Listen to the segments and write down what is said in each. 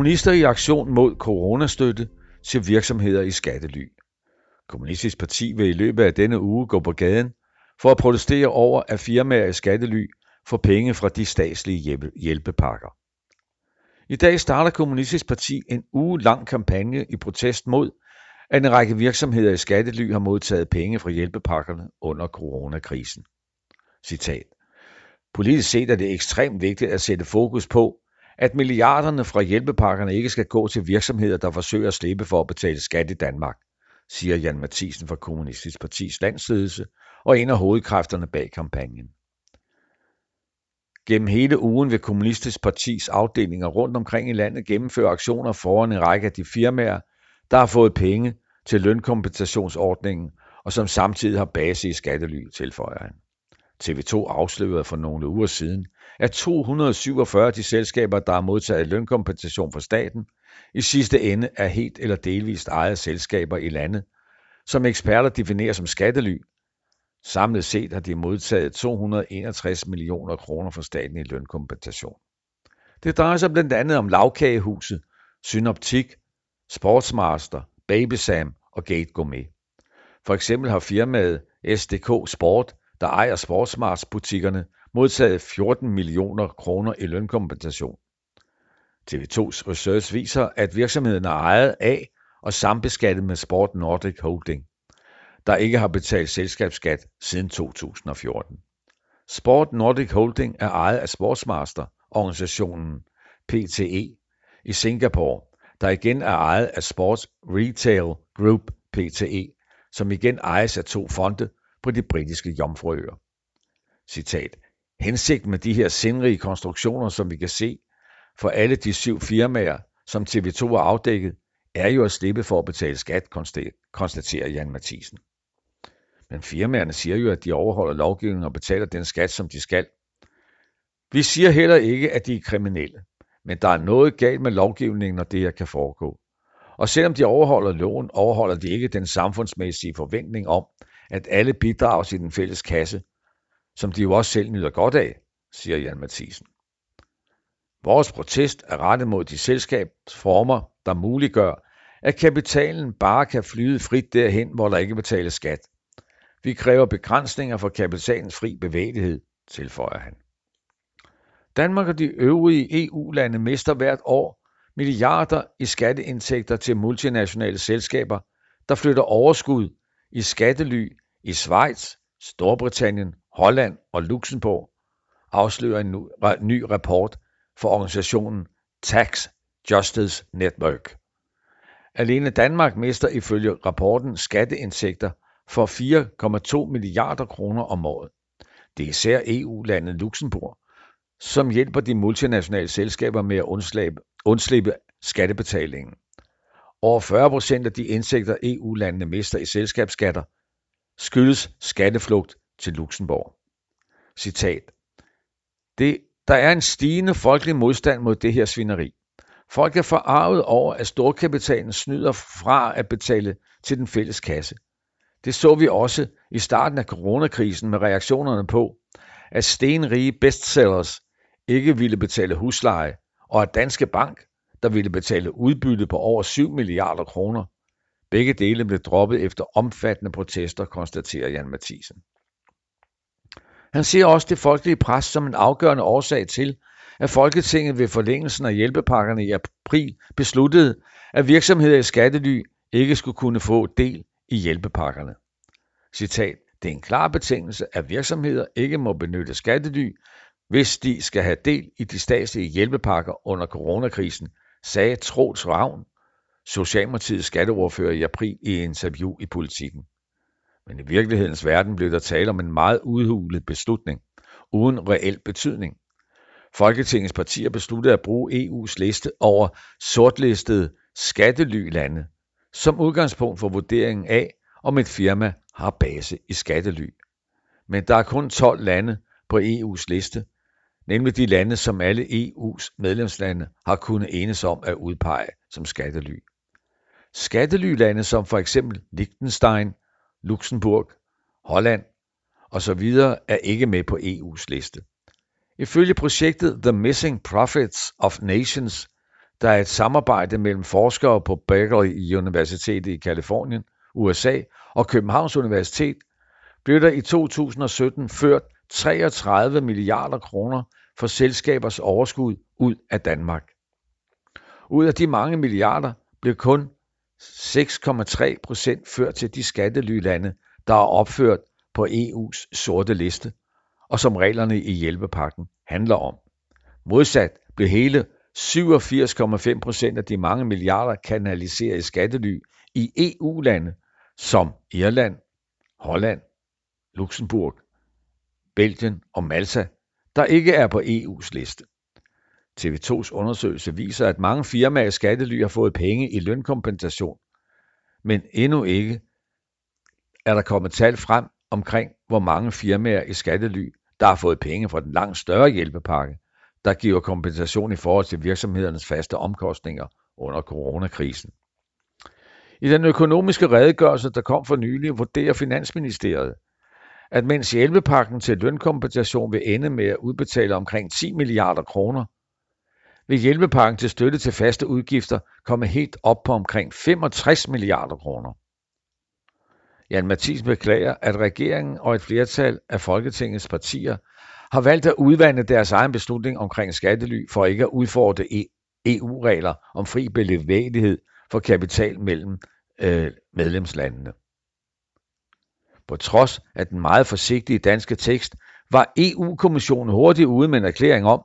Kommunister i aktion mod coronastøtte til virksomheder i skattely. Kommunistisk Parti vil i løbet af denne uge gå på gaden for at protestere over, at firmaer i skattely får penge fra de statslige hjælpepakker. I dag starter Kommunistisk Parti en uge lang kampagne i protest mod, at en række virksomheder i skattely har modtaget penge fra hjælpepakkerne under coronakrisen. Citat. Politisk set er det ekstremt vigtigt at sætte fokus på, at milliarderne fra hjælpepakkerne ikke skal gå til virksomheder, der forsøger at slippe for at betale skat i Danmark, siger Jan Mathisen fra Kommunistisk Partis landsledelse og en af hovedkræfterne bag kampagnen. Gennem hele ugen vil Kommunistisk Partis afdelinger rundt omkring i landet gennemføre aktioner foran en række af de firmaer, der har fået penge til lønkompensationsordningen og som samtidig har base i skattely, tilføjer han. TV2 afslørede for nogle uger siden, at 247 af de selskaber, der har modtaget lønkompensation fra staten, i sidste ende er helt eller delvist ejet selskaber i landet, som eksperter definerer som skattely. Samlet set har de modtaget 261 millioner kroner fra staten i lønkompensation. Det drejer sig blandt andet om Lavkagehuset, Synoptik, Sportsmaster, Babysam og Gate Gourmet. For eksempel har firmaet SDK Sport, der ejer Sportsmarts-butikkerne, modtaget 14 millioner kroner i lønkompensation. TV2's research viser, at virksomheden er ejet af og sambeskattet med Sport Nordic Holding, der ikke har betalt selskabsskat siden 2014. Sport Nordic Holding er ejet af Sportsmaster, organisationen PTE i Singapore, der igen er ejet af Sports Retail Group PTE, som igen ejes af to fonde på de britiske Jomfruøer. Citat. Hensigten med de her sindrige konstruktioner, som vi kan se for alle de syv firmaer, som TV2 har afdækket, er jo at slippe for at betale skat, konstaterer Jan Mathisen. Men firmaerne siger jo, at de overholder lovgivningen og betaler den skat, som de skal. Vi siger heller ikke, at de er kriminelle, men der er noget galt med lovgivningen, når det her kan foregå. Og selvom de overholder loven, overholder de ikke den samfundsmæssige forventning om, at alle bidrager til den fælles kasse, som de jo også selv nyder godt af, siger Jan Mathisen. Vores protest er rettet mod de selskabsformer, der muliggør, at kapitalen bare kan flyde frit derhen, hvor der ikke betales skat. Vi kræver begrænsninger for kapitalens fri bevægelighed, tilføjer han. Danmark og de øvrige EU-lande mister hvert år milliarder i skatteindtægter til multinationale selskaber, der flytter overskud i skattely i Schweiz, Storbritannien, Holland og Luxembourg, afslører en ny rapport for organisationen Tax Justice Network. Alene Danmark mister ifølge rapporten skatteindtægter for 4,2 milliarder kroner om året. Det er især EU-landet Luxembourg, som hjælper de multinationale selskaber med at undslippe, undslippe skattebetalingen. Over 40 procent af de indtægter EU-landene mister i selskabsskatter skyldes skatteflugt til Luxembourg. Citat. Det, der er en stigende folkelig modstand mod det her svineri. Folk er forarvet over, at storkapitalen snyder fra at betale til den fælles kasse. Det så vi også i starten af coronakrisen med reaktionerne på, at stenrige bestsellers ikke ville betale husleje, og at Danske Bank, der ville betale udbytte på over 7 milliarder kroner, begge dele blev droppet efter omfattende protester, konstaterer Jan Mathisen. Han ser også det folkelige pres som en afgørende årsag til, at Folketinget ved forlængelsen af hjælpepakkerne i april besluttede, at virksomheder i skattely ikke skulle kunne få del i hjælpepakkerne. Citat, det er en klar betingelse, at virksomheder ikke må benytte skattely, hvis de skal have del i de statslige hjælpepakker under coronakrisen, sagde Troels Ravn, Socialdemokratiets skatteordfører i april i et interview i Politiken. Men i virkelighedens verden blev der tale om en meget udhulet beslutning, uden reel betydning. Folketingets partier besluttede at bruge EU's liste over sortlistede skattelylande som udgangspunkt for vurderingen af, om et firma har base i skattely. Men der er kun 12 lande på EU's liste, nemlig de lande, som alle EU's medlemslande har kunnet enes om at udpege som skattely. Skattelylande som for eksempel Liechtenstein, Luxembourg, Holland osv. er ikke med på EU's liste. Ifølge projektet The Missing Profits of Nations der er et samarbejde mellem forskere på Berkeley Universitet i Kalifornien, USA og Københavns Universitet, blev der i 2017 ført 33 milliarder kroner for selskabers overskud ud af Danmark. Ud af de mange milliarder blev kun 6,3 procent ført til de skattelylande, der er opført på EU's sorte liste, og som reglerne i hjælpepakken handler om. Modsat blev hele 87,5 procent af de mange milliarder kanaliseret i skattely i EU-lande som Irland, Holland, Luxembourg, Belgien og Malta, der ikke er på EU's liste. TV2's undersøgelse viser, at mange firmaer i skattely har fået penge i lønkompensation, men endnu ikke er der kommet tal frem omkring, hvor mange firmaer i skattely, der har fået penge fra den langt større hjælpepakke, der giver kompensation i forhold til virksomhedernes faste omkostninger under coronakrisen. I den økonomiske redegørelse, der kom for nylig, vurderer Finansministeriet, at mens hjælpepakken til lønkompensation vil ende med at udbetale omkring 10 milliarder kroner, vil hjælpepakken til støtte til faste udgifter komme helt op på omkring 65 milliarder kroner. Jan Mathis beklager, at regeringen og et flertal af Folketingets partier har valgt at udvande deres egen beslutning omkring skattely for ikke at udfordre e EU-regler om fri bevægelighed for kapital mellem øh, medlemslandene. På trods af den meget forsigtige danske tekst, var EU-kommissionen hurtigt ude med en erklæring om,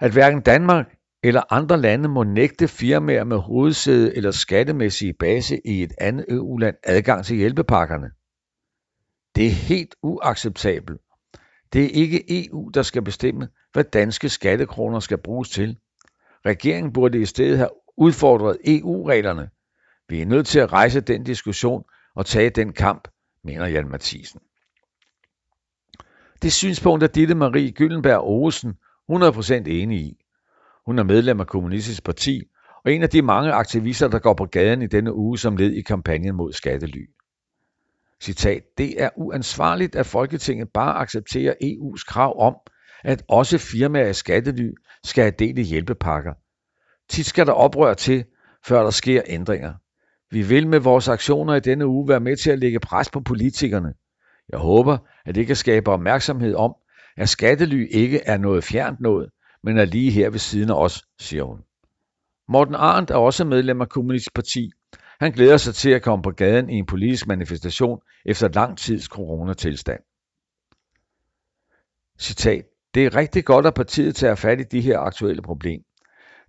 at hverken Danmark eller andre lande må nægte firmaer med hovedsæde eller skattemæssige base i et andet EU-land adgang til hjælpepakkerne. Det er helt uacceptabelt. Det er ikke EU, der skal bestemme, hvad danske skattekroner skal bruges til. Regeringen burde i stedet have udfordret EU-reglerne. Vi er nødt til at rejse den diskussion og tage den kamp, mener Jan Mathisen. Det synspunkt er Ditte Marie Gyllenberg Olsen 100% enig i. Hun er medlem af Kommunistisk Parti og en af de mange aktivister, der går på gaden i denne uge som led i kampagnen mod skattely. Citat, det er uansvarligt, at Folketinget bare accepterer EU's krav om, at også firmaer i skattely skal have del i hjælpepakker. Tit skal der oprør til, før der sker ændringer. Vi vil med vores aktioner i denne uge være med til at lægge pres på politikerne. Jeg håber, at det kan skabe opmærksomhed om, at skattely ikke er noget fjernt noget, men er lige her ved siden af os, siger hun. Morten Arndt er også medlem af Kommunistisk Parti. Han glæder sig til at komme på gaden i en politisk manifestation efter lang tids coronatilstand. Citat. Det er rigtig godt, at partiet tager fat i de her aktuelle problemer.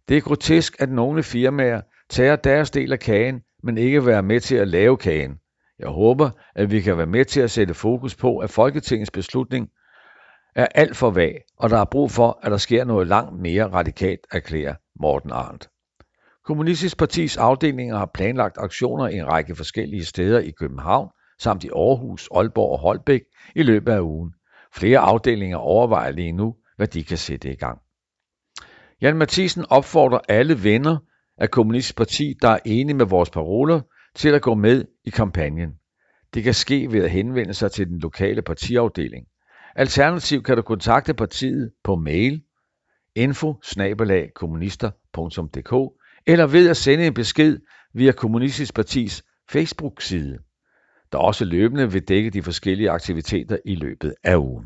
Det er grotesk, at nogle firmaer tager deres del af kagen, men ikke være med til at lave kagen. Jeg håber, at vi kan være med til at sætte fokus på, at Folketingets beslutning er alt for vag, og der er brug for, at der sker noget langt mere radikalt, erklærer Morten Arndt. Kommunistisk Partis afdelinger har planlagt aktioner i en række forskellige steder i København, samt i Aarhus, Aalborg og Holbæk i løbet af ugen. Flere afdelinger overvejer lige nu, hvad de kan sætte i gang. Jan Mathisen opfordrer alle venner af Kommunistisk Parti, der er enige med vores paroler, til at gå med i kampagnen. Det kan ske ved at henvende sig til den lokale partiafdeling. Alternativt kan du kontakte partiet på mail info eller ved at sende en besked via Kommunistisk Partis Facebook-side, der også løbende vil dække de forskellige aktiviteter i løbet af ugen.